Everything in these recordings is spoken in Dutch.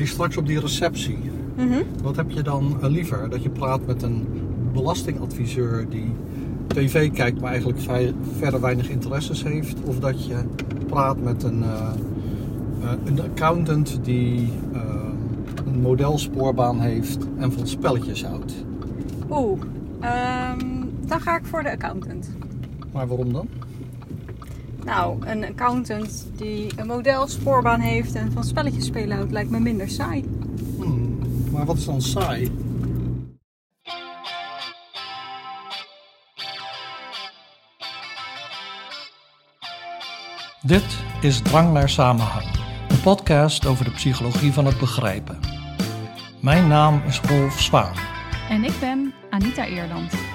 die straks op die receptie. Mhm. Wat heb je dan eh, liever? Dat je praat met een belastingadviseur die tv kijkt, maar eigenlijk vrij- verder weinig interesses heeft? Of dat je praat met een, eh, eh, een accountant die eh, een modelspoorbaan heeft en van spelletjes houdt? Oeh, ehm, dan ga ik voor de accountant. Maar waarom dan? Nou, een accountant die een modelspoorbaan heeft en van spelletjes spelen houdt, lijkt me minder saai. Hmm, maar wat is dan saai? Dit is Drang naar Samenhang, een podcast over de psychologie van het begrijpen. Mijn naam is Rolf Zwaan. En ik ben Anita Eerland.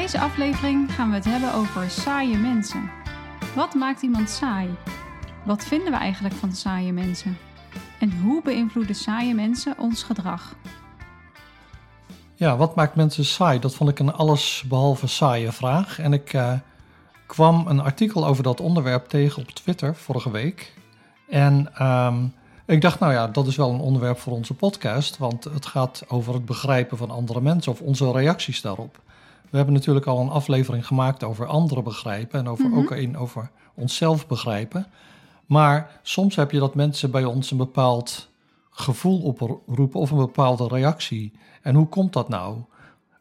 Deze aflevering gaan we het hebben over saaie mensen. Wat maakt iemand saai? Wat vinden we eigenlijk van saaie mensen? En hoe beïnvloeden saaie mensen ons gedrag? Ja, wat maakt mensen saai? Dat vond ik een allesbehalve saaie vraag. En ik eh, kwam een artikel over dat onderwerp tegen op Twitter vorige week. En ehm, ik dacht, nou ja, dat is wel een onderwerp voor onze podcast. Want het gaat over het begrijpen van andere mensen of onze reacties daarop. We hebben natuurlijk al een aflevering gemaakt over anderen begrijpen. En over, Mhm. ook een over onszelf begrijpen. Maar soms heb je dat mensen bij ons een bepaald gevoel oproepen of een bepaalde reactie. En hoe komt dat nou?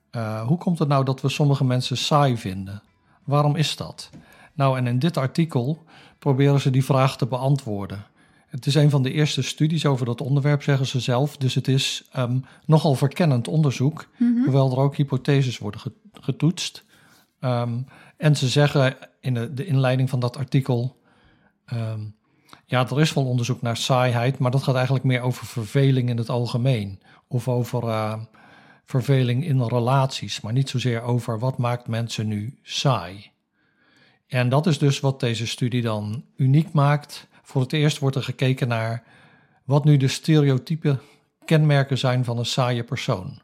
Eh, hoe komt het nou dat we sommige mensen saai vinden? Waarom is dat? Nou, en in dit artikel proberen ze die vraag te beantwoorden. Het is een van de eerste studies over dat onderwerp, zeggen ze zelf. Dus het is ehm, nogal verkennend onderzoek, hoewel er ook hypotheses worden getoetst. Ehm, en ze zeggen in de, de inleiding van dat artikel. ehm, ja, er is wel onderzoek naar saaiheid, maar dat gaat eigenlijk meer over verveling in het algemeen. Of over eh, verveling in relaties, maar niet zozeer over wat maakt mensen nu saai. En dat is dus wat deze studie dan uniek maakt. Voor het eerst wordt er gekeken naar wat nu de stereotype kenmerken zijn van een saaie persoon.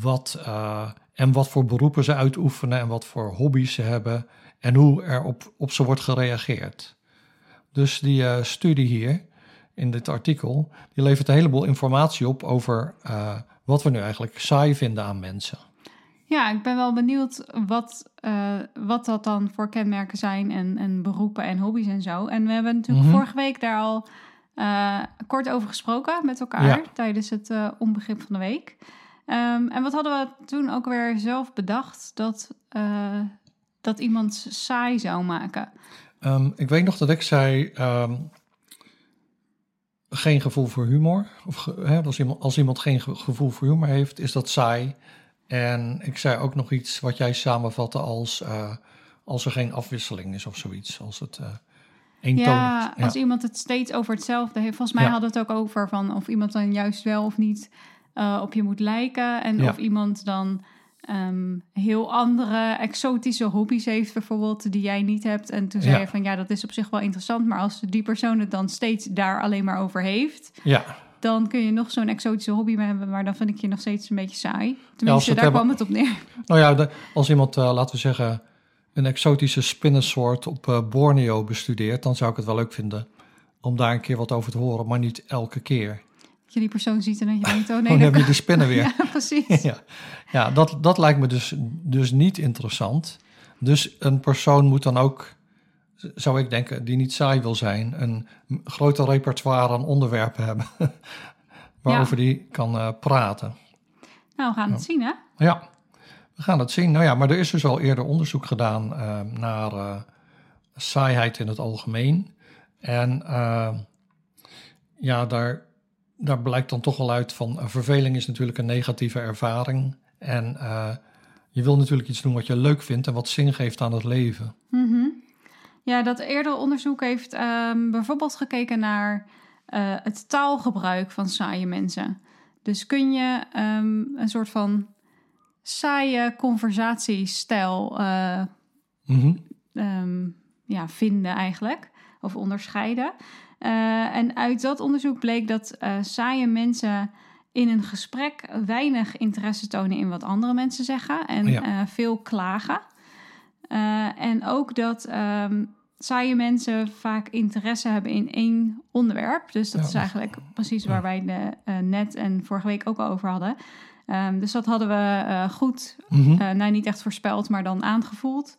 Wat, eh, en wat voor beroepen ze uitoefenen en wat voor hobby's ze hebben en hoe er op, op ze wordt gereageerd. Dus die eh, studie hier in dit artikel, die levert een heleboel informatie op over eh, wat we nu eigenlijk saai vinden aan mensen. Ja, ik ben wel benieuwd wat, wat dat dan voor kenmerken zijn en, en beroepen en hobby's en zo. En we hebben natuurlijk Mhm. vorige week daar al kort over gesproken met elkaar Ja. tijdens het onbegrip van de week. Ehm, en wat hadden we toen ook weer zelf bedacht dat, eh, dat iemand saai zou maken? Ehm, ik weet nog dat ik zei. ehm, geen gevoel voor humor. Of hè, als, iemand, als iemand geen ge- gevoel voor humor heeft, is dat saai. En ik zei ook nog iets wat jij samenvatte als. eh, als er geen afwisseling is of zoiets. Als het eentonig Ja, als iemand het steeds over hetzelfde heeft. Volgens mij Ja. hadden we het ook over van of iemand dan juist wel of niet eh, op je moet lijken. En Ja. of iemand dan ehm, heel andere exotische hobby's heeft, bijvoorbeeld, die jij niet hebt. En toen zei Ja. je van ja, dat is op zich wel interessant. Maar als die persoon het dan steeds daar alleen maar over heeft, ja, dan kun je nog zo'n exotische hobby mee hebben. Maar dan vind ik je nog steeds een beetje saai. Tenminste, het daar hebben- kwam het op neer. nou ja, de- als iemand, eh, laten we zeggen, een exotische spinnensoort op eh, Borneo bestudeert, dan zou ik het wel leuk vinden om daar een keer wat over te horen, maar niet elke keer. Dat je die persoon ziet en dat je denkt, oh Oh, nee, dan dat heb je de spinnen weer. Ja, precies. Ja, ja dat, dat lijkt me dus, dus niet interessant. Dus een persoon moet dan ook, zou ik denken, die niet saai wil zijn, een groter repertoire aan onderwerpen hebben waarover die kan eh, praten. Nou, we gaan het zien, hè? Ja, we gaan het zien. Nou ja, maar er is dus al eerder onderzoek gedaan eh, naar eh, saaiheid in het algemeen. En ja, daar, daar blijkt dan toch wel uit van eh, verveling is natuurlijk een negatieve ervaring. En eh, je wil natuurlijk iets doen wat je leuk vindt en wat zin geeft aan het leven. Mhm. Ja, dat eerdere onderzoek heeft ehm, bijvoorbeeld gekeken naar eh, het taalgebruik van saaie mensen. Dus kun je ehm, een soort van saaie conversatiestijl Mhm. ehm, ja, vinden eigenlijk, of onderscheiden. Eh, en uit dat onderzoek bleek dat eh, saaie mensen in een gesprek weinig interesse tonen in wat andere mensen zeggen en Ja. eh, veel klagen. En ook dat ehm, saaie mensen vaak interesse hebben in één onderwerp. Dus dat Ja. is eigenlijk precies waar wij de, net en vorige week ook al over hadden. Ehm, dus dat hadden we goed, Mhm. nou niet echt voorspeld, maar dan aangevoeld.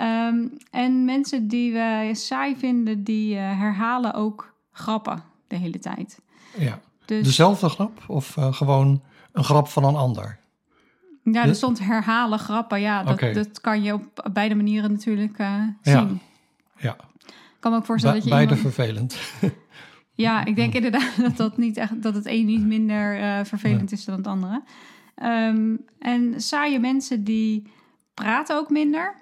Ehm, en mensen die we saai vinden, die eh, herhalen ook grappen de hele tijd. ja. Dus Dezelfde grap of eh, gewoon een grap van een ander? ja, er stond herhalen grappen. Ja, dat, dat kan je op beide manieren natuurlijk eh, Ja. zien. Ja, Ik kan me ook voorstellen Be- dat je beide iemand- vervelend. Ja, ik denk inderdaad dat, dat, niet echt, dat het een niet minder vervelend is dan het andere. Ehm, en saaie mensen die praten ook minder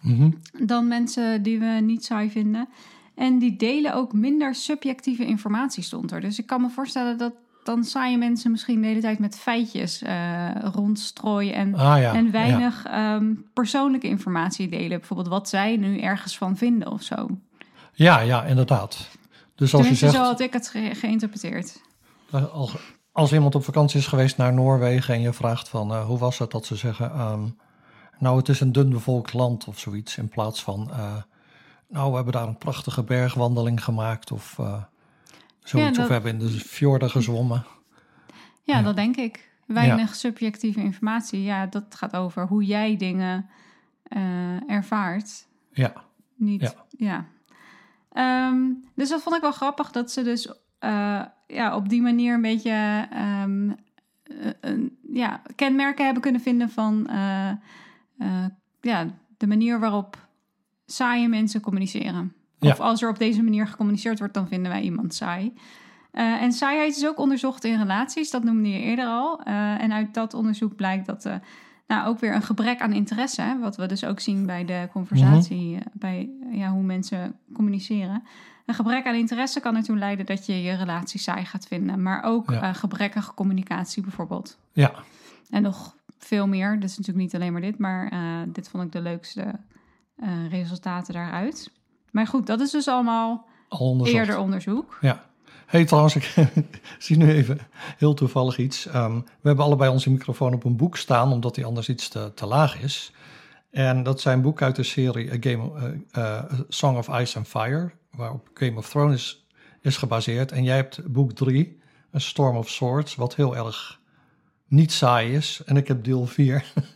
Mhm. dan mensen die we niet saai vinden. En die delen ook minder subjectieve informatie, stond er. Dus ik kan me voorstellen dat dan saaie mensen misschien de hele tijd met feitjes eh, rondstrooien en, Ah ja. en weinig ehm, persoonlijke informatie delen. Bijvoorbeeld wat zij nu ergens van vinden of zo. Ja, ja, inderdaad. Dus als je zegt, zo had ik het ge- geïnterpreteerd. eh, als, als iemand op vakantie is geweest naar Noorwegen en je vraagt van eh, hoe was het dat ze zeggen, ehm, nou het is een dun bevolkt land of zoiets, in plaats van, eh, nou we hebben daar een prachtige bergwandeling gemaakt of eh, zoiets, dat- of we hebben in de fjorden gezwommen. Ja, Ja. dat denk ik. Weinig subjectieve informatie. Ja, dat gaat over hoe jij dingen eh, ervaart. Ja, Niet, Ja. Ehm, dus dat vond ik wel grappig dat ze dus ja, op die manier een beetje ehm, eh, ja, kenmerken hebben kunnen vinden van eh, ja, de manier waarop saaie mensen communiceren. Ja. Of als er op deze manier gecommuniceerd wordt, dan vinden wij iemand saai. Eh, en saaiheid is ook onderzocht in relaties, dat noemde je eerder al. Eh, en uit dat onderzoek blijkt dat nou, ook weer een gebrek aan interesse, hè, wat we dus ook zien bij de conversatie, eh, bij ja, hoe mensen communiceren. Een gebrek aan interesse kan ertoe leiden dat je je relatie saai gaat vinden, maar ook Ja. gebrekkige communicatie bijvoorbeeld. ja, En nog veel meer, dat is natuurlijk niet alleen maar dit, maar eh, dit vond ik de leukste eh, resultaten daaruit. Maar goed, dat is dus allemaal al onderzocht. eerder onderzoek. Ja. Hey, trouwens, ik zie nu even heel toevallig iets. Ehm, we hebben allebei onze microfoon op een boek staan, omdat die anders iets te, te laag is. En dat zijn boeken uit de serie A Game of, eh, Song of Ice and Fire, waarop Game of Thrones is, is gebaseerd. En jij hebt boek 3, A Storm of Swords, wat heel erg niet saai is. En ik heb deel 4.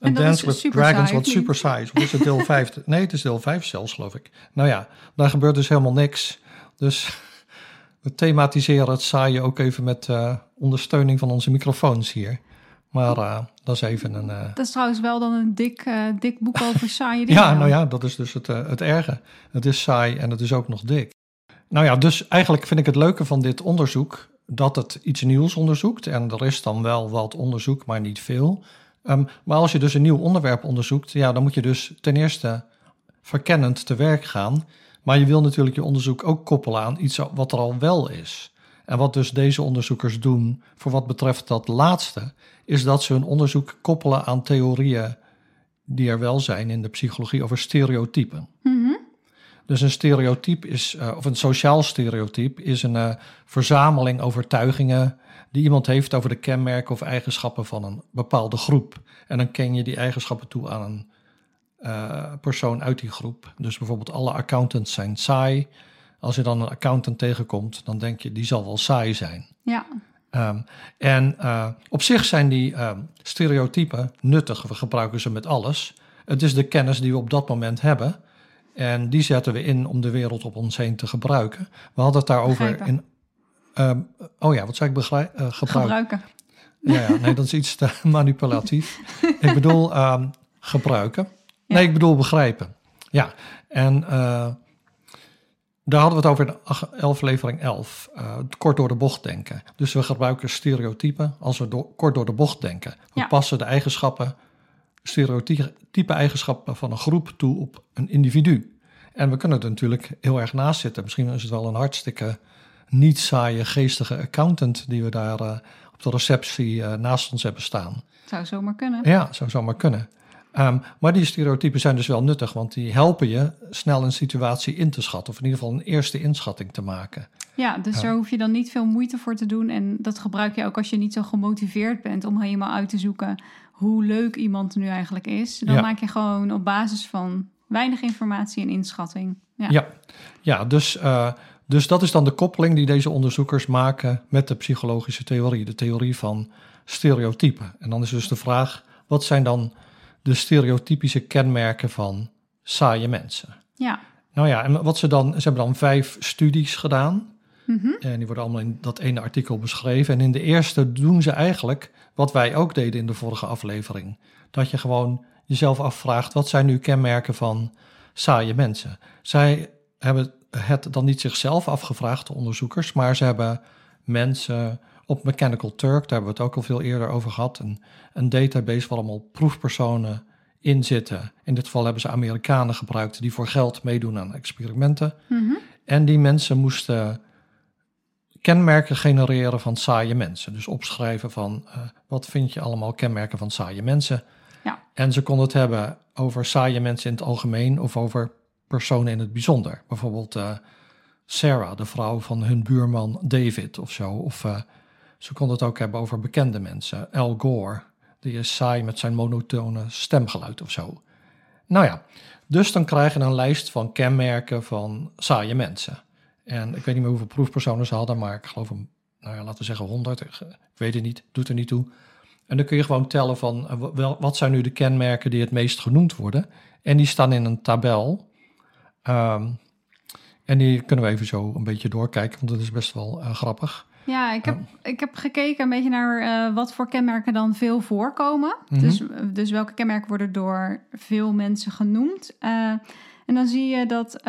En dat Dance with Dragons, wat super saai is. Of is het deel 5? Nee, het is deel 5 zelfs, geloof ik. Nou ja, daar gebeurt dus helemaal niks. Dus we thematiseren het saaie ook even met eh, ondersteuning van onze microfoons hier. Maar eh, dat is even een... eh, Dat is trouwens wel dan een dik, dik boek over saaie dingen. ja, nou ja, dat is dus het, het erge. Het is saai en het is ook nog dik. Nou ja, dus eigenlijk vind ik het leuke van dit onderzoek dat het iets nieuws onderzoekt. En er is dan wel wat onderzoek, maar niet veel. Ehm, maar als je dus een nieuw onderwerp onderzoekt, ja, dan moet je dus ten eerste verkennend te werk gaan. Maar je wil natuurlijk je onderzoek ook koppelen aan iets wat er al wel is. En wat dus deze onderzoekers doen voor wat betreft dat laatste, is dat ze hun onderzoek koppelen aan theorieën die er wel zijn in de psychologie over stereotypen. Mhm. Dus een stereotype is, eh, of een sociaal stereotype, is een eh, verzameling overtuigingen die iemand heeft over de kenmerken of eigenschappen van een bepaalde groep. En dan ken je die eigenschappen toe aan een eh, persoon uit die groep. Dus bijvoorbeeld alle accountants zijn saai. Als je dan een accountant tegenkomt, dan denk je die zal wel saai zijn. Ja, Ehm, en op zich zijn die ehm, stereotypen nuttig. We gebruiken ze met alles. Het is de kennis die we op dat moment hebben. En die zetten we in om de wereld op ons heen te gebruiken. We hadden het daarover Begrijpen. in. ehm, oh ja, wat zei ik begrij- eh, gebruiken? gebruiken. Ja, ja, nee, dat is iets te manipulatief. ik bedoel ehm, gebruiken. Nee, ik bedoel begrijpen. Ja, en eh, daar hadden we het over in aflevering 11. eh, het kort door de bocht denken. Dus we gebruiken stereotypen als we kort door de bocht denken. We Ja. passen de eigenschappen, stereotype eigenschappen van een groep toe op een individu. En we kunnen er natuurlijk heel erg naast zitten. Misschien is het wel een hartstikke niet saaie, geestige accountant die we daar eh, op de receptie eh, naast ons hebben staan. Zou zomaar kunnen. Ja, zou zomaar kunnen. Ehm, maar die stereotypen zijn dus wel nuttig, want die helpen je snel een situatie in te schatten. Of in ieder geval een eerste inschatting te maken. Ja, dus daar hoef je dan niet veel moeite voor te doen. En dat gebruik je ook als je niet zo gemotiveerd bent om helemaal uit te zoeken hoe leuk iemand nu eigenlijk is. Dan Ja. maak je gewoon op basis van weinig informatie en inschatting. Ja. Ja, ja dus, eh, dus dat is dan de koppeling die deze onderzoekers maken met de psychologische theorie, de theorie van stereotypen. En dan is dus de vraag, wat zijn dan de stereotypische kenmerken van saaie mensen? ja. Nou ja, en wat ze dan, ze hebben dan vijf studies gedaan. Mhm. En die worden allemaal in dat ene artikel beschreven. En in de eerste doen ze eigenlijk wat wij ook deden in de vorige aflevering. Dat je gewoon jezelf afvraagt, wat zijn nu kenmerken van saaie mensen? Zij hebben het dan niet zichzelf afgevraagd, de onderzoekers, maar ze hebben mensen op Mechanical Turk, daar hebben we het ook al veel eerder over gehad, een, een database waar allemaal proefpersonen in zitten. In dit geval hebben ze Amerikanen gebruikt die voor geld meedoen aan experimenten. Mhm. En die mensen moesten kenmerken genereren van saaie mensen. Dus opschrijven van eh, wat vind je allemaal kenmerken van saaie mensen. Ja. En ze konden het hebben over saaie mensen in het algemeen of over personen in het bijzonder. Bijvoorbeeld eh, Sarah, de vrouw van hun buurman David of zo. Of eh, ze konden het ook hebben over bekende mensen. Al Gore, die is saai met zijn monotone stemgeluid of zo. Nou ja, dus dan krijg je een lijst van kenmerken van saaie mensen. En ik weet niet meer hoeveel proefpersonen ze hadden, maar ik geloof een, nou ja, laten we zeggen 100. Ik weet het niet, doet er niet toe. En dan kun je gewoon tellen van eh, wat zijn nu de kenmerken die het meest genoemd worden. En die staan in een tabel. Ehm, en die kunnen we even zo een beetje doorkijken, want dat is best wel eh, grappig. Ja, ik heb, ik heb gekeken een beetje naar eh, wat voor kenmerken dan veel voorkomen. Mhm. dus, dus welke kenmerken worden door veel mensen genoemd. En dan zie je dat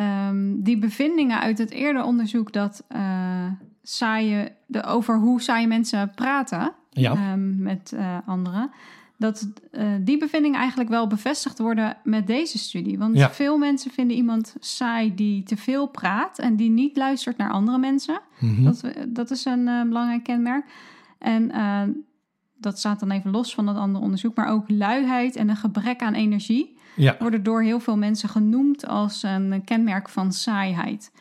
eh, ehm, die bevindingen uit het eerder onderzoek dat eh, saaie, de, over hoe saaie mensen praten Ja, ehm, met eh, anderen. Dat eh, die bevindingen eigenlijk wel bevestigd worden met deze studie. Want Ja. veel mensen vinden iemand saai die te veel praat en die niet luistert naar andere mensen. mhm. Dat, dat is een belangrijk kenmerk. En dat staat dan even los van dat andere onderzoek. Maar ook luiheid en een gebrek aan energie ja. worden door heel veel mensen genoemd als een kenmerk van saaiheid.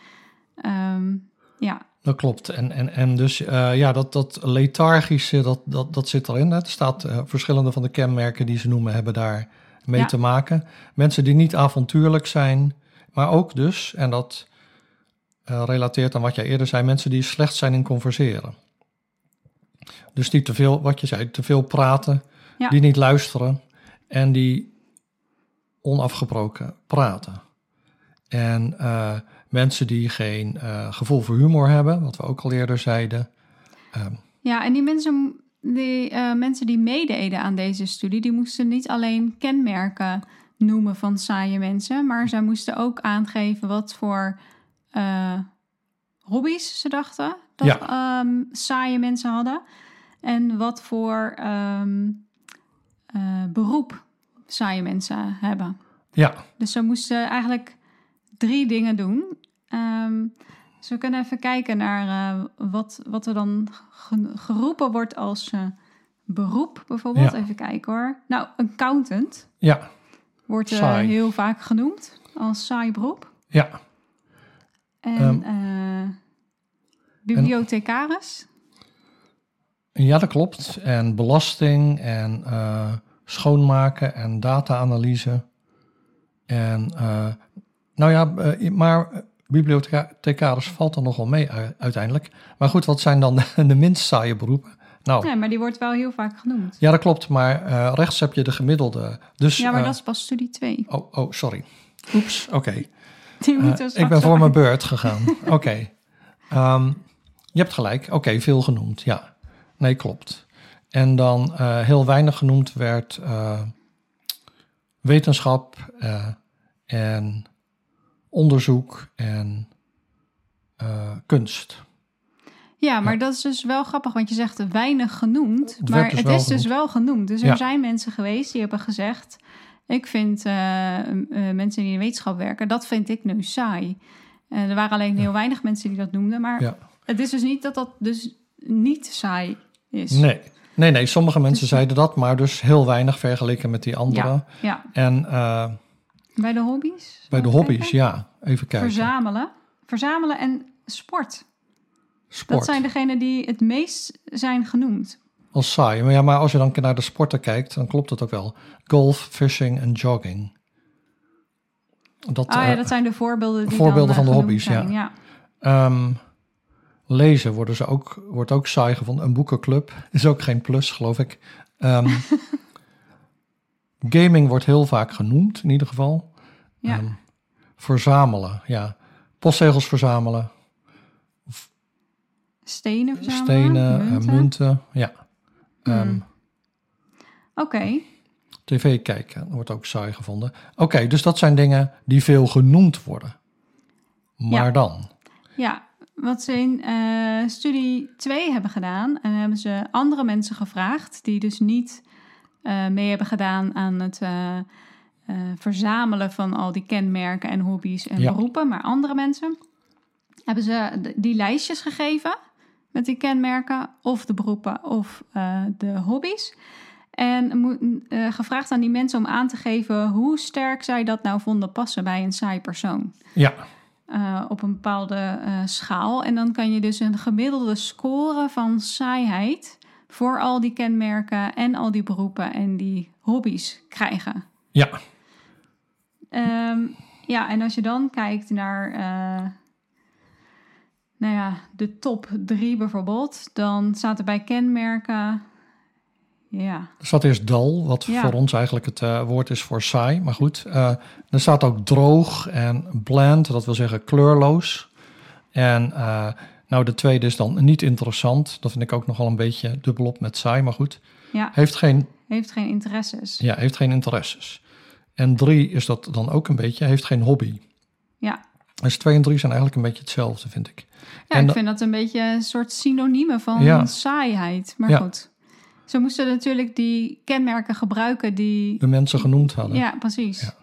Ehm, ja, Dat klopt. En, en, en dus eh, ja, dat, dat lethargische, dat, dat, dat zit erin. Hè. Er staat eh, verschillende van de kenmerken die ze noemen, hebben daar mee Ja. te maken. Mensen die niet avontuurlijk zijn, maar ook dus, en dat eh, relateert aan wat jij eerder zei, mensen die slecht zijn in converseren. Dus die te veel, wat je zei, te veel praten, Ja. die niet luisteren en die onafgebroken praten. En eh, mensen die geen eh, gevoel voor humor hebben, wat we ook al eerder zeiden. Ehm, Ja, en die mensen die, eh, mensen die meededen aan deze studie, die moesten niet alleen kenmerken noemen van saaie mensen, maar zij moesten ook aangeven wat voor hobby's ze dachten dat Ja. ehm, saaie mensen hadden. En wat voor ehm, eh, beroep saaie mensen hebben. ja, Dus ze moesten eigenlijk drie dingen doen. Ehm, dus we kunnen even kijken naar eh, wat, wat er dan ge- geroepen wordt als eh, beroep, bijvoorbeeld. Ja. Even kijken hoor. Nou, accountant ja, wordt Saai. heel vaak genoemd als saai beroep. ja, En eh, bibliothecaris. ja, dat klopt. En belasting en schoonmaken en data-analyse. En uh, nou ja, uh, maar bibliothecaris valt er nogal mee uiteindelijk. Maar goed, wat zijn dan de, de minst saaie beroepen? Nou, Nee, maar die wordt wel heel vaak genoemd. ja, dat klopt. Maar uh, rechts heb je de gemiddelde. Dus, Ja, maar uh, dat is pas studie 2. Oh, oh, sorry. Oeps, oké. Okay. Uh, ik ben voor mijn beurt gegaan. Oké. Okay. Um, je hebt gelijk. Oké, veel genoemd. Ja. Nee, klopt. En dan uh, heel weinig genoemd werd uh, wetenschap uh, en onderzoek en kunst. Ja, maar Ja. dat is dus wel grappig, want je zegt weinig genoemd. Het maar dus het is dus wel genoemd. Dus er Ja. zijn mensen geweest die hebben gezegd... ik vind eh, eh, mensen die in de wetenschap werken, dat vind ik nu saai. Eh, er waren alleen heel weinig mensen die dat noemden. Maar het is dus niet dat dat dus niet saai is. Nee. Nee, nee, sommige mensen Dus- zeiden dat, maar dus heel weinig vergeleken met die anderen. Ja, ja. En uh, Bij de hobby's? bij de hobby's, kijken. ja, even kijken. Verzamelen. Verzamelen en sport. Sport. Dat zijn degenen die het meest zijn genoemd. Als saai. Maar, ja, maar als je dan naar de sporten kijkt, dan klopt het ook wel. Golf, fishing en jogging. Dat, Ah ja, eh, dat zijn de voorbeelden die voorbeelden dan, van eh, de hobby's, zijn. ja. Ehm, lezen worden ze ook, wordt ook saai gevonden. Een boekenclub is ook geen plus, geloof ik. Ehm, gaming wordt heel vaak genoemd, in ieder geval. Ja. Ehm, verzamelen, ja. Postzegels verzamelen, Stenen verzamelen, stenen, eh, munten. munten. ja. Ehm, Hmm. Oké, TV kijken wordt ook saai gevonden. Oké, dus dat zijn dingen die veel genoemd worden. Maar Ja. dan? ja. Wat ze in eh, studie 2 hebben gedaan, en hebben ze andere mensen gevraagd die dus niet eh, mee hebben gedaan aan het eh, verzamelen van al die kenmerken en hobby's en Ja. beroepen, maar andere mensen hebben ze die lijstjes gegeven met die kenmerken of de beroepen of de hobby's. En gevraagd aan die mensen om aan te geven hoe sterk zij dat nou vonden passen bij een saai persoon. Ja, eh, op een bepaalde eh, schaal. En dan kan je dus een gemiddelde score van saaiheid voor al die kenmerken en al die beroepen en die hobby's krijgen. ja, Ehm, ja, en als je dan kijkt naar eh, nou ja, de top drie bijvoorbeeld, dan staat er bij kenmerken. Ja, er staat eerst dal, wat Ja. voor ons eigenlijk het eh, woord is voor saai. Maar goed, eh, er staat ook droog en bland, dat wil zeggen kleurloos. En eh, nou, de tweede is dan niet interessant. Dat vind ik ook nogal een beetje dubbelop met saai, maar goed. ja, Heeft geen, heeft geen interesses. ja, heeft geen interesses. En drie is dat dan ook een beetje, heeft geen hobby. Ja, Dus twee en drie zijn eigenlijk een beetje hetzelfde, vind ik. Ja, En ik vind dat een beetje een soort synoniemen van Ja. saaiheid. Maar Ja. goed. Ze moesten natuurlijk die kenmerken gebruiken die... De mensen genoemd hadden. Ja, precies. Ja.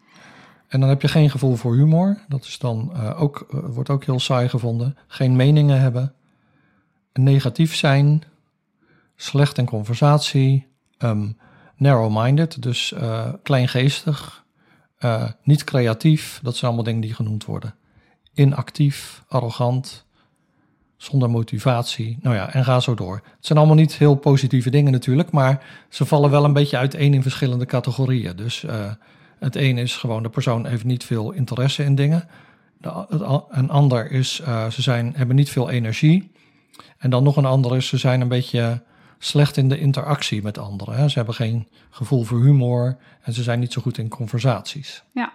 En dan heb je geen gevoel voor humor. Dat is dan eh, ook, eh, wordt ook heel saai gevonden. Geen meningen hebben. Negatief zijn. Slecht in conversatie. ehm, narrow-minded, dus eh, kleingeestig. niet creatief. Dat zijn allemaal dingen die genoemd worden. Inactief, arrogant. Zonder motivatie. Nou ja, en ga zo door. Het zijn allemaal niet heel positieve dingen natuurlijk. Maar ze vallen wel een beetje uiteen in verschillende categorieën. Dus eh, het een is gewoon de persoon heeft niet veel interesse in dingen. De, het een ander is eh, ze zijn, hebben niet veel energie. En dan nog een ander is ze zijn een beetje slecht in de interactie met anderen. Hè. Ze hebben geen gevoel voor humor en ze zijn niet zo goed in conversaties. Ja.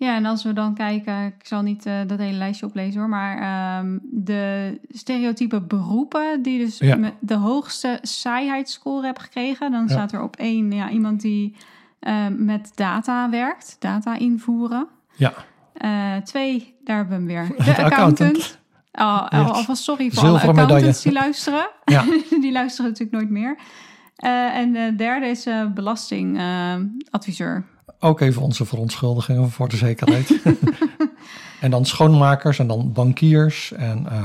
Ja, en als we dan kijken, ik zal niet eh, dat hele lijstje oplezen hoor, maar ehm, de stereotype beroepen die dus Ja. de hoogste saaiheidsscore hebben gekregen, dan Ja. staat er op één ja, iemand die ehm, met data werkt, data invoeren. Ja, Eh, twee, daar hebben we hem weer. De, De accountant. accountant. Oh, Ja. alvast sorry voor alle medaille. accountants die luisteren. Ja. die luisteren natuurlijk nooit meer. Eh, en de derde is belastingadviseur. Ook even onze verontschuldigingen voor de zekerheid. en dan schoonmakers en dan bankiers en eh,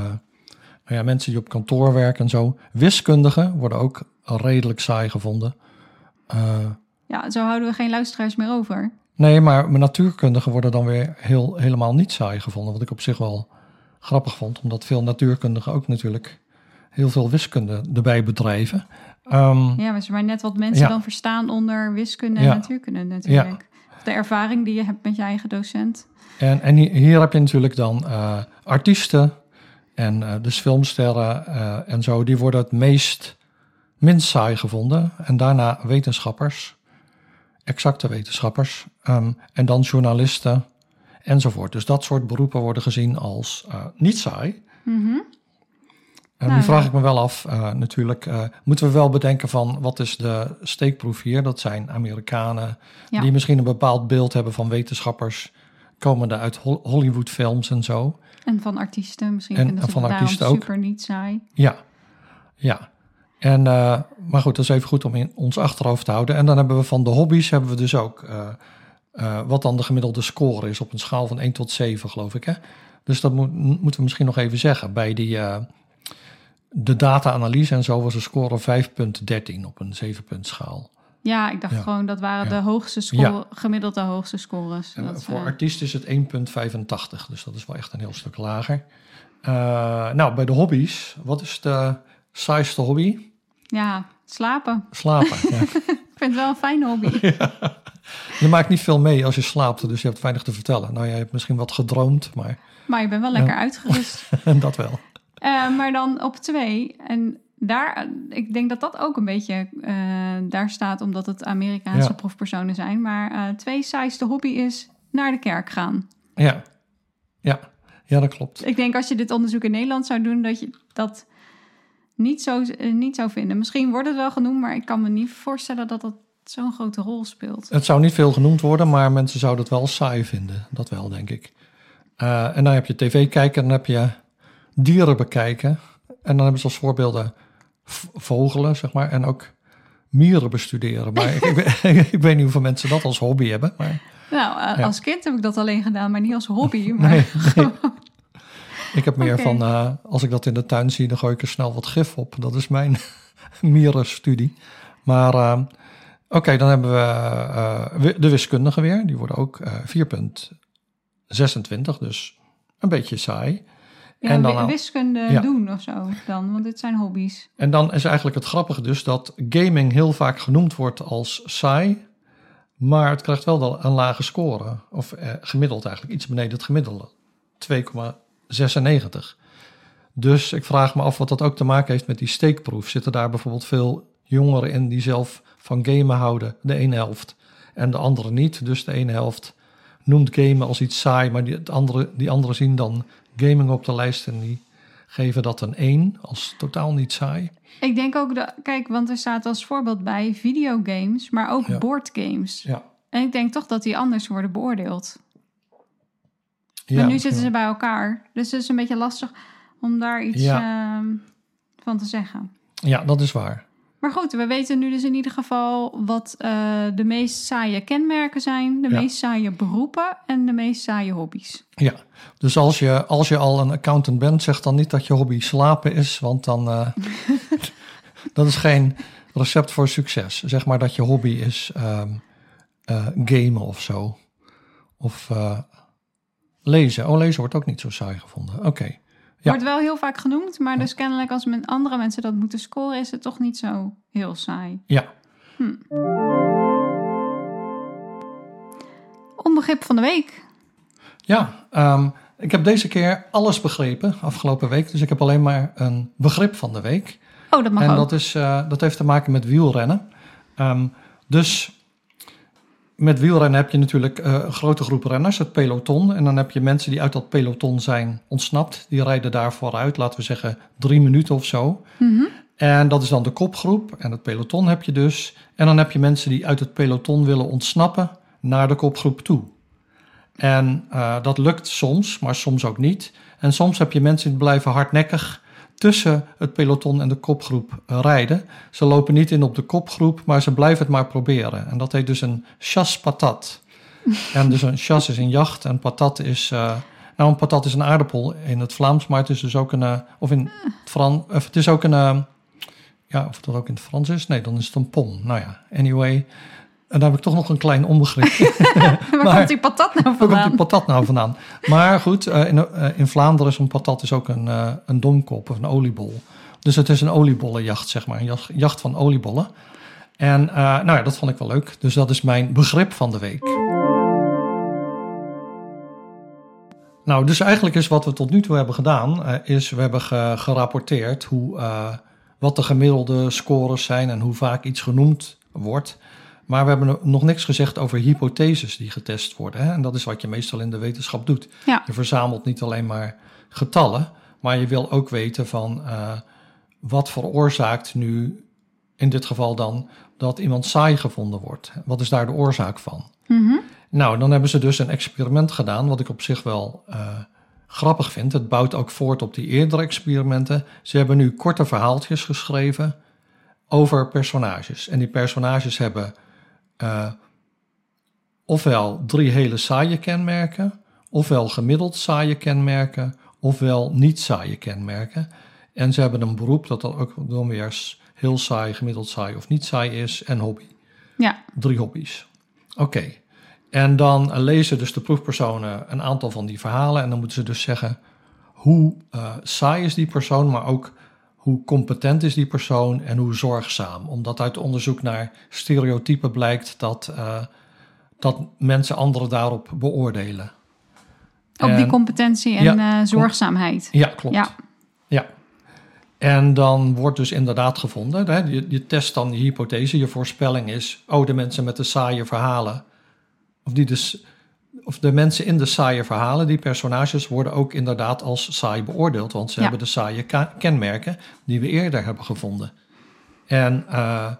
nou ja, mensen die op kantoor werken en zo. Wiskundigen worden ook redelijk saai gevonden. Eh, ja, zo houden we geen luisteraars meer over. Nee, maar mijn natuurkundigen worden dan weer heel, helemaal niet saai gevonden. Wat ik op zich wel grappig vond, omdat veel natuurkundigen ook natuurlijk heel veel wiskunde erbij bedrijven. Ehm, Ja, maar maar net wat mensen Ja. dan verstaan onder wiskunde en Ja. natuurkunde natuurlijk. De ervaring die je hebt met je eigen docent. en, en hi- hier heb je natuurlijk dan eh, artiesten en eh, dus filmsterren eh, en zo. Die worden het meest minst saai gevonden. En daarna wetenschappers, exacte wetenschappers. ehm, en dan journalisten enzovoort. Dus dat soort beroepen worden gezien als niet saai. Mhm. En Nou, nu vraag ja. ik me wel af, eh, natuurlijk, eh, moeten we wel bedenken van wat is de steekproef hier? Dat zijn Amerikanen Ja. die misschien een bepaald beeld hebben van wetenschappers, komende uit Hol- Hollywoodfilms en zo. En van artiesten misschien. En- van artiesten ook. super niet saai. Ja, ja. En, eh, maar goed, dat is even goed om in ons achterhoofd te houden. En dan hebben we van de hobby's hebben we dus ook eh, eh, wat dan de gemiddelde score is op een schaal van 1 tot 7, geloof ik. Hè? Dus dat moet, moeten we misschien nog even zeggen. Bij die, eh, de data-analyse en zo was de score 5,13 op een 7-punt schaal. Ja, ik dacht Ja. gewoon dat waren Ja. de hoogste score, gemiddeld de hoogste scores. En Dat, voor eh, artiest is het 1,85, dus dat is wel echt een heel stuk lager. Eh, nou, bij de hobby's, wat is de saaiste hobby? ja, slapen. Slapen. ja. Ik vind het wel een fijne hobby. je maakt niet veel mee als je slaapt, dus je hebt weinig te vertellen. Nou, jij hebt misschien wat gedroomd, maar Maar je bent wel lekker uitgerust. dat wel. Eh, maar dan op twee. En daar, ik denk dat dat ook een beetje eh, daar staat, omdat het Amerikaanse Ja. proefpersonen zijn. Maar eh, twee saaiste hobby is naar de kerk gaan. Ja, ja, ja dat klopt. Ik denk als je dit onderzoek in Nederland zou doen, dat je dat niet zo niet zou vinden. Misschien wordt het wel genoemd, maar ik kan me niet voorstellen dat dat zo'n grote rol speelt. Het zou niet veel genoemd worden, maar mensen zouden het wel saai vinden. Dat wel, denk ik. En dan heb je tv kijken, dan heb je dieren bekijken. En dan hebben ze als voorbeelden vogelen, zeg maar, en ook mieren bestuderen. Maar ik, ik, weet- ik weet niet hoeveel mensen dat als hobby hebben. Maar Nou, eh, Ja. als kind heb ik dat alleen gedaan, maar niet als hobby. Maar nee, nee. ik heb meer van, eh, als ik dat in de tuin zie, dan gooi ik er snel wat gif op. Dat is mijn mierenstudie. Maar eh, oké, dan hebben we de wiskundige weer. Die worden ook eh 4.26, dus een beetje saai. Ja, En dan al- wiskunde Ja. doen of zo dan, want dit zijn hobby's. En dan is eigenlijk het grappige dus dat gaming heel vaak genoemd wordt als saai, maar het krijgt wel dan een lage score. Of eh, gemiddeld eigenlijk, iets beneden het gemiddelde. 2,96. Dus ik vraag me af wat dat ook te maken heeft met die steekproef. Zitten daar bijvoorbeeld veel jongeren in die zelf van gamen houden, de ene helft, en de andere niet. Dus de ene helft noemt gamen als iets saai, maar die, het andere, die anderen zien dan gaming op de lijst en die geven dat een 1 als totaal niet saai. Ik denk ook, dat, kijk, want er staat als voorbeeld bij videogames, maar ook Ja. boardgames. Ja. En ik denk toch dat die anders worden beoordeeld. Ja, maar nu zitten ze bij elkaar. Dus het is een beetje lastig om daar iets ehm, van te zeggen. Ja, dat is waar. Maar goed, we weten nu dus in ieder geval wat eh, de meest saaie kenmerken zijn, de Ja. meest saaie beroepen en de meest saaie hobby's. Ja, dus als je, als je al een accountant bent, zeg dan niet dat je hobby slapen is, want dan eh, dat is geen recept voor succes. Zeg maar dat je hobby is ehm, eh, gamen of zo. Of lezen. Oh, lezen wordt ook niet zo saai gevonden. Oké. Ja. Wordt wel heel vaak genoemd, maar dus kennelijk als men andere mensen dat moeten scoren, is het toch niet zo heel saai. Ja. Onbegrip van de week. Ja, ehm, ik heb deze keer alles begrepen afgelopen week. Dus ik heb alleen maar een begrip van de week. Oh, dat mag en ook. dat, is, eh, dat heeft te maken met wielrennen. Ehm, dus met wielrennen heb je natuurlijk eh, een grote groep renners, het peloton. En dan heb je mensen die uit dat peloton zijn ontsnapt. Die rijden daar vooruit, laten we zeggen drie minuten of zo. Mhm. En dat is dan de kopgroep. En het peloton heb je dus. En dan heb je mensen die uit het peloton willen ontsnappen naar de kopgroep toe. En eh, dat lukt soms, maar soms ook niet. En soms heb je mensen die blijven hardnekkig tussen het peloton en de kopgroep eh, rijden. Ze lopen niet in op de kopgroep, maar ze blijven het maar proberen. En dat heet dus een chasse patat. en dus een chasse is een jacht en patat is... eh, nou, een patat is een aardappel in het Vlaams, maar het is dus ook een... eh, of in het Frans... Of het is ook een... ja, of dat ook in het Frans is? Nee, dan is het een pom. Nou ja, anyway... En daar heb ik toch nog een klein onbegrip. Waar maar- komt die patat nou Waar komt die vandaan? patat nou vandaan? Maar goed, eh, in, eh, in Vlaanderen is een patat is ook een, eh, een domkop of een oliebol. Dus het is een oliebollenjacht, zeg maar. Een jacht, van oliebollen. En nou ja, dat vond ik wel leuk. Dus dat is mijn begrip van de week. Nou, dus eigenlijk is wat we tot nu toe hebben gedaan, is we hebben ge- gerapporteerd hoe, wat de gemiddelde scores zijn en hoe vaak iets genoemd wordt. Maar we hebben nog niks gezegd over hypotheses die getest worden. Hè? En dat is wat je meestal in de wetenschap doet. Ja. Je verzamelt niet alleen maar getallen, maar je wil ook weten van eh, wat veroorzaakt nu, in dit geval dan, dat iemand saai gevonden wordt. Wat is daar de oorzaak van? Mhm. Nou, dan hebben ze dus een experiment gedaan, wat ik op zich wel eh, grappig vind. Het bouwt ook voort op die eerdere experimenten. Ze hebben nu korte verhaaltjes geschreven over personages. En die personages hebben eh, ofwel drie hele saaie kenmerken, ofwel gemiddeld saaie kenmerken, ofwel niet saaie kenmerken. En ze hebben een beroep dat dan ook dan weer heel saai, gemiddeld saai of niet saai is en hobby. Ja, Drie hobby's. Oké. En dan eh, lezen dus de proefpersonen een aantal van die verhalen. En dan moeten ze dus zeggen hoe eh, saai is die persoon, maar ook hoe competent is die persoon en hoe zorgzaam. Omdat uit onderzoek naar stereotypen blijkt dat eh, dat mensen anderen daarop beoordelen. Op die En- competentie en Ja, eh, zorgzaamheid. Ja, klopt. Ja. Ja. En dan wordt dus inderdaad gevonden, hè, je, je test dan je hypothese, je voorspelling is, oh, de mensen met de saaie verhalen, of, die dus, of de mensen in de saaie verhalen, die personages, worden ook inderdaad als saai beoordeeld, want ze Ja. hebben de saaie kenmerken die we eerder hebben gevonden. En, eh,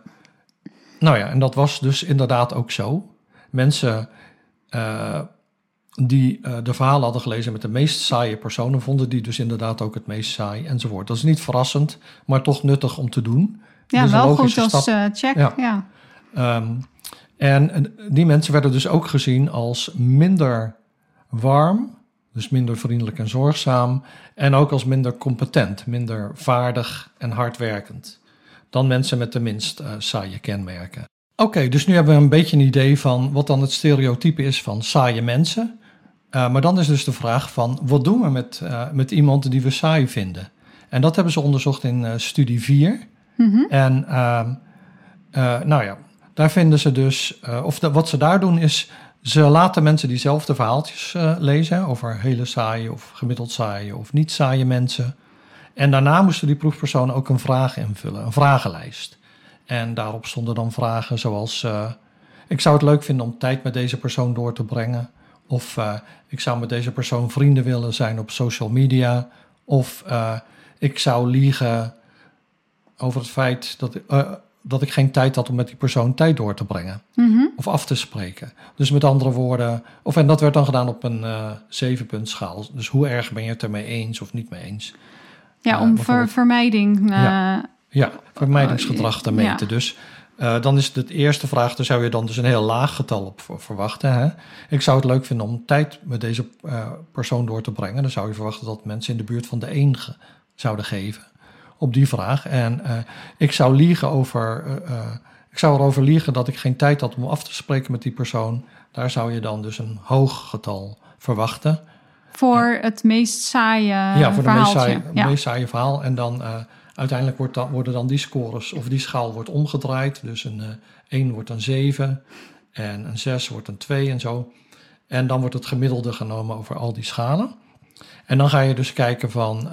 nou ja, en dat was dus inderdaad ook zo. Mensen eh, die eh, de verhalen hadden gelezen met de meest saaie personen, vonden die dus inderdaad ook het meest saai enzovoort. Dat is niet verrassend, maar toch nuttig om te doen. Ja, Dus wel goed als check. Ja. Ja. Ehm, en die mensen werden dus ook gezien als minder warm, dus minder vriendelijk en zorgzaam, en ook als minder competent, minder vaardig en hardwerkend dan mensen met de minst eh, saaie kenmerken. Oké, dus nu hebben we een beetje een idee van wat dan het stereotype is van saaie mensen. Eh, maar dan is dus de vraag van wat doen we met, eh, met iemand die we saai vinden? En dat hebben ze onderzocht in studie 4. Mhm. En ehm, eh, nou ja, daar vinden ze dus, eh, of wat ze daar doen is, ze laten mensen diezelfde verhaaltjes eh, lezen over hele saaie of gemiddeld saaie of niet saaie mensen. En daarna moesten die proefpersonen ook een vraag invullen, een vragenlijst. En daarop stonden dan vragen zoals: eh, Ik zou het leuk vinden om tijd met deze persoon door te brengen. Of ik zou met deze persoon vrienden willen zijn op social media. Of ik zou liegen over het feit dat, dat ik geen tijd had om met die persoon tijd door te brengen. Mhm. Of af te spreken. Dus met andere woorden, of en dat werd dan gedaan op een eh zevenpuntschaal. Dus hoe erg ben je het ermee eens of niet mee eens? Ja, Eh, om ver- vermijding. eh, Ja. Ja, vermijdingsgedrag te Ja. meten. Dus dan is het de eerste vraag, daar zou je dan dus een heel laag getal op ver- verwachten. Hè? Ik zou het leuk vinden om tijd met deze persoon door te brengen. Dan zou je verwachten dat mensen in de buurt van de één ge- zouden geven op die vraag. En eh, ik zou liegen over. eh, eh, ik zou erover liegen dat ik geen tijd had om af te spreken met die persoon. Daar zou je dan dus een hoog getal verwachten. voor het meest saaie ja, voor de meest saaie, ja. meest saaie verhaal. En dan uiteindelijk wordt dan, worden dan die scores, of die schaal wordt omgedraaid. Dus een eh 1 wordt een 7 en een 6 wordt een 2 en zo. En dan wordt het gemiddelde genomen over al die schalen. En dan ga je dus kijken van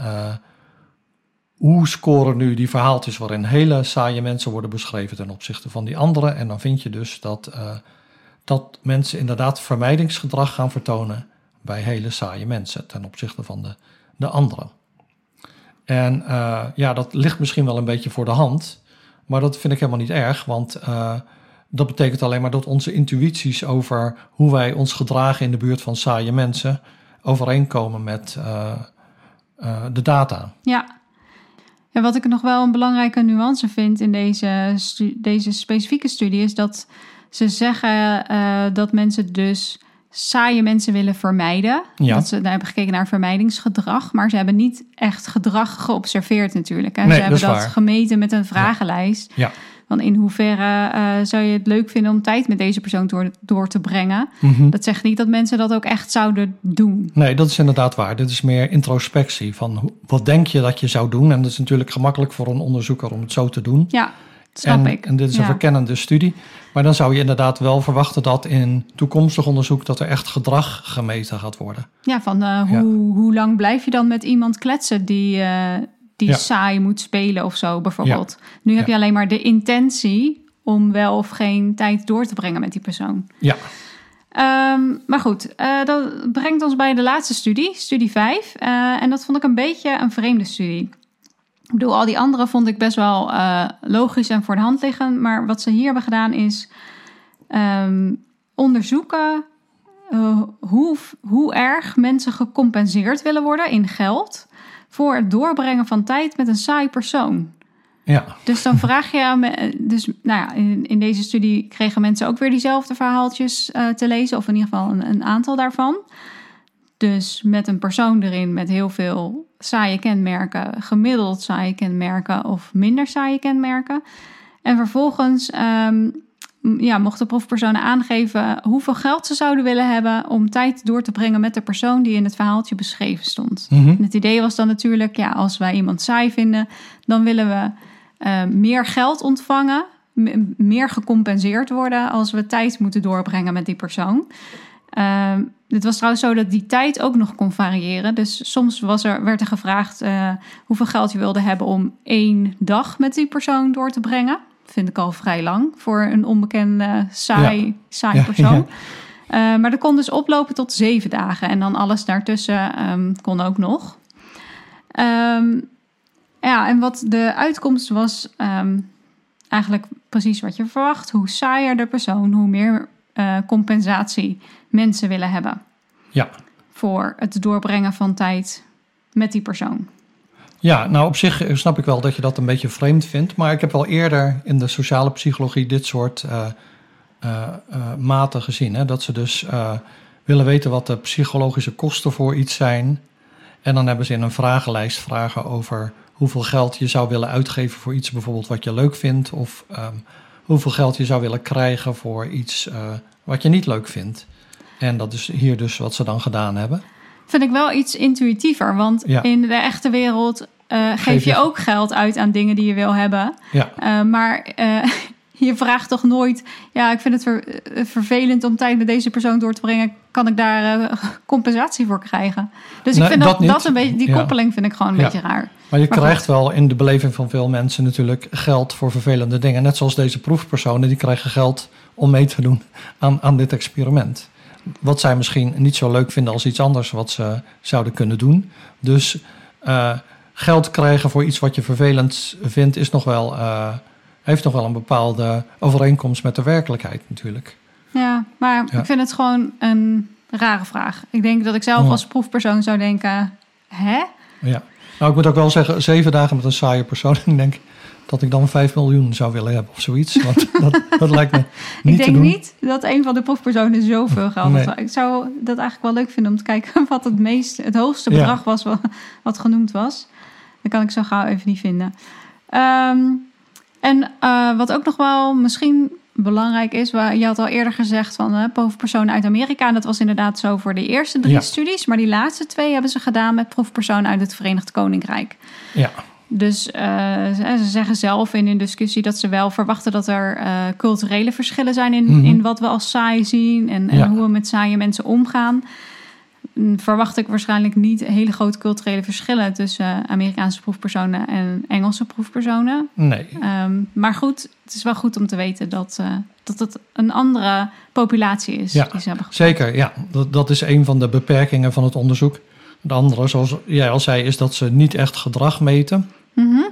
hoe scoren nu die verhaaltjes waarin hele saaie mensen worden beschreven ten opzichte van die andere. En dan vind je dus dat, eh, dat mensen inderdaad vermijdingsgedrag gaan vertonen bij hele saaie mensen ten opzichte van de, de anderen. En eh, ja, dat ligt misschien wel een beetje voor de hand, maar dat vind ik helemaal niet erg, want eh, dat betekent alleen maar dat onze intuïties over hoe wij ons gedragen in de buurt van saaie mensen overeenkomen met de data. Ja. En wat ik nog wel een belangrijke nuance vind in deze, deze specifieke studie is dat ze zeggen eh, dat mensen dus saaie mensen willen vermijden. Ja. Dat ze daar hebben gekeken naar vermijdingsgedrag, maar ze hebben niet echt gedrag geobserveerd natuurlijk. Hè. Nee, ze hebben dat gemeten met een vragenlijst. Ja. Van in hoeverre eh, zou je het leuk vinden om tijd met deze persoon door, door te brengen. Mhm. Dat zegt niet dat mensen dat ook echt zouden doen. Nee, dat is inderdaad waar. Dit is meer introspectie van wat denk je dat je zou doen. En dat is natuurlijk gemakkelijk voor een onderzoeker om het zo te doen. Ja, snap en, ik. en dit is een Ja. verkennende studie. Maar dan zou je inderdaad wel verwachten dat in toekomstig onderzoek dat er echt gedrag gemeten gaat worden. Ja, van eh, hoe, Ja. hoe lang blijf je dan met iemand kletsen die, eh, die Ja. saai moet spelen of zo, bijvoorbeeld. Nu heb je alleen maar de intentie om wel of geen tijd door te brengen met die persoon. Ja, Ehm, maar goed, eh, dat brengt ons bij de laatste studie, studie 5. Eh, en dat vond ik een beetje een vreemde studie. Ik bedoel, al die andere vond ik best wel eh, logisch en voor de hand liggen. Maar wat ze hier hebben gedaan is ehm, onderzoeken hoe, hoe erg mensen gecompenseerd willen worden in geld voor het doorbrengen van tijd met een saai persoon. ja, Dus dan vraag je aan me, dus nou ja, in, in deze studie kregen mensen ook weer diezelfde verhaaltjes eh, te lezen, of in ieder geval een, een aantal daarvan. Dus met een persoon erin met heel veel saaie kenmerken, gemiddeld saaie kenmerken of minder saaie kenmerken. En vervolgens ehm, ja, mochten proefpersonen aangeven hoeveel geld ze zouden willen hebben om tijd door te brengen met de persoon die in het verhaaltje beschreven stond. Mhm. En het idee was dan natuurlijk, ja, als wij iemand saai vinden, dan willen we eh, meer geld ontvangen meer gecompenseerd worden als we tijd moeten doorbrengen met die persoon. Ehm, het was trouwens zo dat die tijd ook nog kon variëren. Dus soms was er, werd er gevraagd eh, hoeveel geld je wilde hebben om één dag met die persoon door te brengen. Vind ik al vrij lang voor een onbekende, saai, saai Ja, persoon. Eh, maar dat kon dus oplopen tot zeven dagen. En dan alles daartussen ehm, kon ook nog. Ehm, ja, en wat de uitkomst was ehm, eigenlijk precies wat je verwacht. Hoe saaier de persoon, hoe meer eh, compensatie mensen willen hebben. Ja. Voor het doorbrengen van tijd met die persoon. Ja, nou op zich snap ik wel dat je dat een beetje vreemd vindt. Maar ik heb wel eerder in de sociale psychologie dit soort eh, eh, eh, maten gezien. Hè? Dat ze dus willen weten wat de psychologische kosten voor iets zijn. En dan hebben ze in een vragenlijst vragen over hoeveel geld je zou willen uitgeven voor iets bijvoorbeeld wat je leuk vindt. Of ehm, hoeveel geld je zou willen krijgen voor iets wat je niet leuk vindt. En dat is hier dus wat ze dan gedaan hebben. Vind ik wel iets intuïtiever. Want Ja. in de echte wereld eh, geef, Geef je je- ook geld uit aan dingen die je wil hebben. Ja, Eh, maar eh, je vraagt toch nooit... Ja, ik vind het ver- vervelend om tijd met deze persoon door te brengen. Kan ik daar compensatie voor krijgen? Dus ik vind dat, dat een beetje... Die Ja. koppeling vind ik gewoon een Ja. beetje raar. Maar je Maar krijgt goed. wel in de beleving van veel mensen natuurlijk geld voor vervelende dingen. Net zoals deze proefpersonen, die krijgen geld om mee te doen aan, aan dit experiment. Wat zij misschien niet zo leuk vinden als iets anders wat ze zouden kunnen doen. Dus eh, geld krijgen voor iets wat je vervelend vindt, is nog wel, eh, heeft nog wel een bepaalde overeenkomst met de werkelijkheid natuurlijk. Ja, maar Ja. ik vind het gewoon een rare vraag. Ik denk dat ik zelf als proefpersoon zou denken... Hè? Ja. Nou, ik moet ook wel zeggen, zeven dagen met een saaie persoon. Ik denk dat ik dan 5 miljoen zou willen hebben of zoiets. Want dat, dat lijkt me niet ik denk niet dat een van de proefpersonen zoveel geld Nee. Ik zou dat eigenlijk wel leuk vinden om te kijken wat het, meest, het hoogste Ja. bedrag was wat, wat genoemd was. Dat kan ik zo gauw even niet vinden. Ehm, en eh, wat ook nog wel misschien belangrijk is, waar, je had al eerder gezegd van uh, proefpersonen uit Amerika. En dat was inderdaad zo voor de eerste drie Ja. studies. Maar die laatste twee hebben ze gedaan met proefpersonen uit het Verenigd Koninkrijk. Ja, Dus eh, ze ze zeggen zelf in hun discussie dat ze wel verwachten dat er eh, culturele verschillen zijn in, Mhm. in wat we als saai zien en, en Ja. hoe we met saaie mensen omgaan. Verwacht ik waarschijnlijk niet hele grote culturele verschillen tussen Amerikaanse proefpersonen en Engelse proefpersonen. nee. Ehm, maar goed, het is wel goed om te weten dat, eh, dat het een andere populatie is Ja, die ze hebben gepakt. Zeker, ja. Dat, dat is een van de beperkingen van het onderzoek. De andere, zoals jij al zei, is dat ze niet echt gedrag meten. Mhm.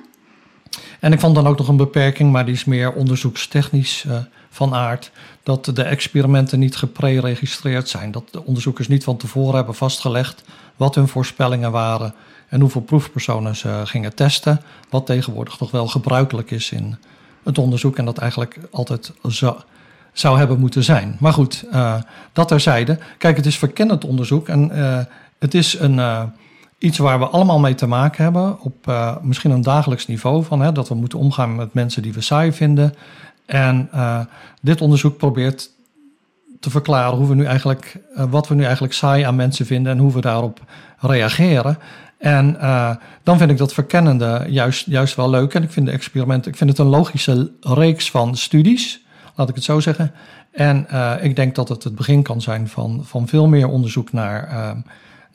En ik vond dan ook nog een beperking, maar die is meer onderzoekstechnisch eh, van aard. Dat de experimenten niet gepreregistreerd zijn. Dat de onderzoekers niet van tevoren hebben vastgelegd wat hun voorspellingen waren. En hoeveel proefpersonen ze gingen testen. Wat tegenwoordig nog wel gebruikelijk is in het onderzoek. En dat eigenlijk altijd zou, zou hebben moeten zijn. Maar goed, eh, dat terzijde. Kijk, het is verkennend onderzoek. En eh, het is een, iets waar we allemaal mee te maken hebben. Op eh, misschien een dagelijks niveau. Van, hè, dat we moeten omgaan met mensen die we saai vinden. En eh, dit onderzoek probeert te verklaren hoe we nu eigenlijk, eh, wat we nu eigenlijk saai aan mensen vinden. En hoe we daarop reageren. En dan vind ik dat verkennende juist, juist wel leuk. En ik vind de experimenten, ik vind het een logische reeks van studies, laat ik het zo zeggen. En ik denk dat het het begin kan zijn van, van veel meer onderzoek naar,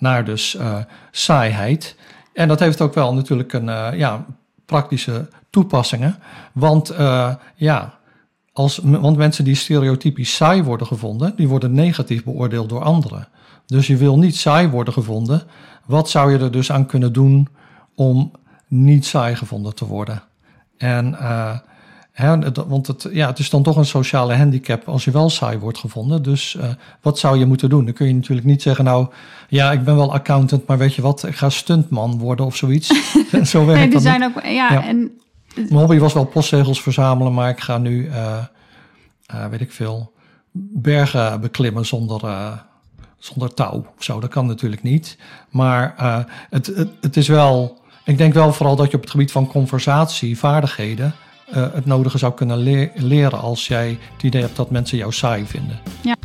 naar dus eh, saaiheid. En dat heeft ook wel natuurlijk een eh, ja, praktische toepassingen. Want eh, ja, als, want mensen die stereotypisch saai worden gevonden, die worden negatief beoordeeld door anderen. Dus je wil niet saai worden gevonden. Wat zou je er dus aan kunnen doen om niet saai gevonden te worden? En, want het, ja, het is dan toch een sociale handicap als je wel saai wordt gevonden. Dus eh, wat zou je moeten doen? Dan kun je natuurlijk niet zeggen, nou ja, ik ben wel accountant, maar weet je wat, ik ga stuntman worden of zoiets. Zo werkt Nee, die zijn ook, ja, Ja. en mijn hobby was wel postzegels verzamelen, maar ik ga nu, eh, eh, weet ik veel, bergen beklimmen zonder, zonder touw of zo. Dat kan natuurlijk niet. Maar het, het, het is wel, ik denk wel vooral dat je op het gebied van conversatie, eh, het nodige zou kunnen le- leren als jij het idee hebt dat mensen jou saai vinden. Ja.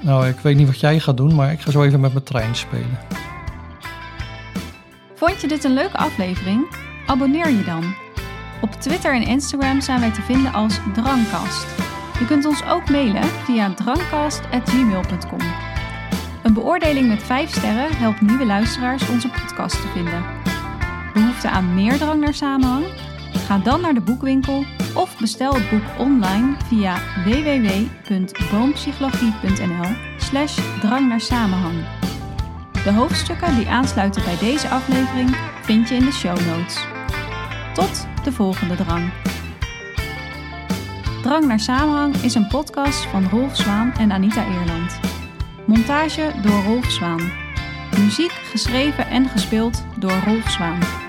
Nou, ik weet niet wat jij gaat doen, maar ik ga zo even met mijn trein spelen. Vond je dit een leuke aflevering? Abonneer je dan. Op Twitter en Instagram zijn wij te vinden als Drangkast. Je kunt ons ook mailen via drangkast.gmail.com. Een beoordeling met 5 sterren helpt nieuwe luisteraars onze podcast te vinden. Behoefte aan meer drang naar samenhang? Ga dan naar de boekwinkel of bestel het boek online via www.boompsychologie.nl slash drang naar samenhang. De hoofdstukken die aansluiten bij deze aflevering vind je in de show notes. Tot de volgende drang. Drang naar Samenhang is een podcast van Rolf Zwaan en Anita Eerland. Montage door Rolf Zwaan. Muziek geschreven en gespeeld door Rolf Zwaan.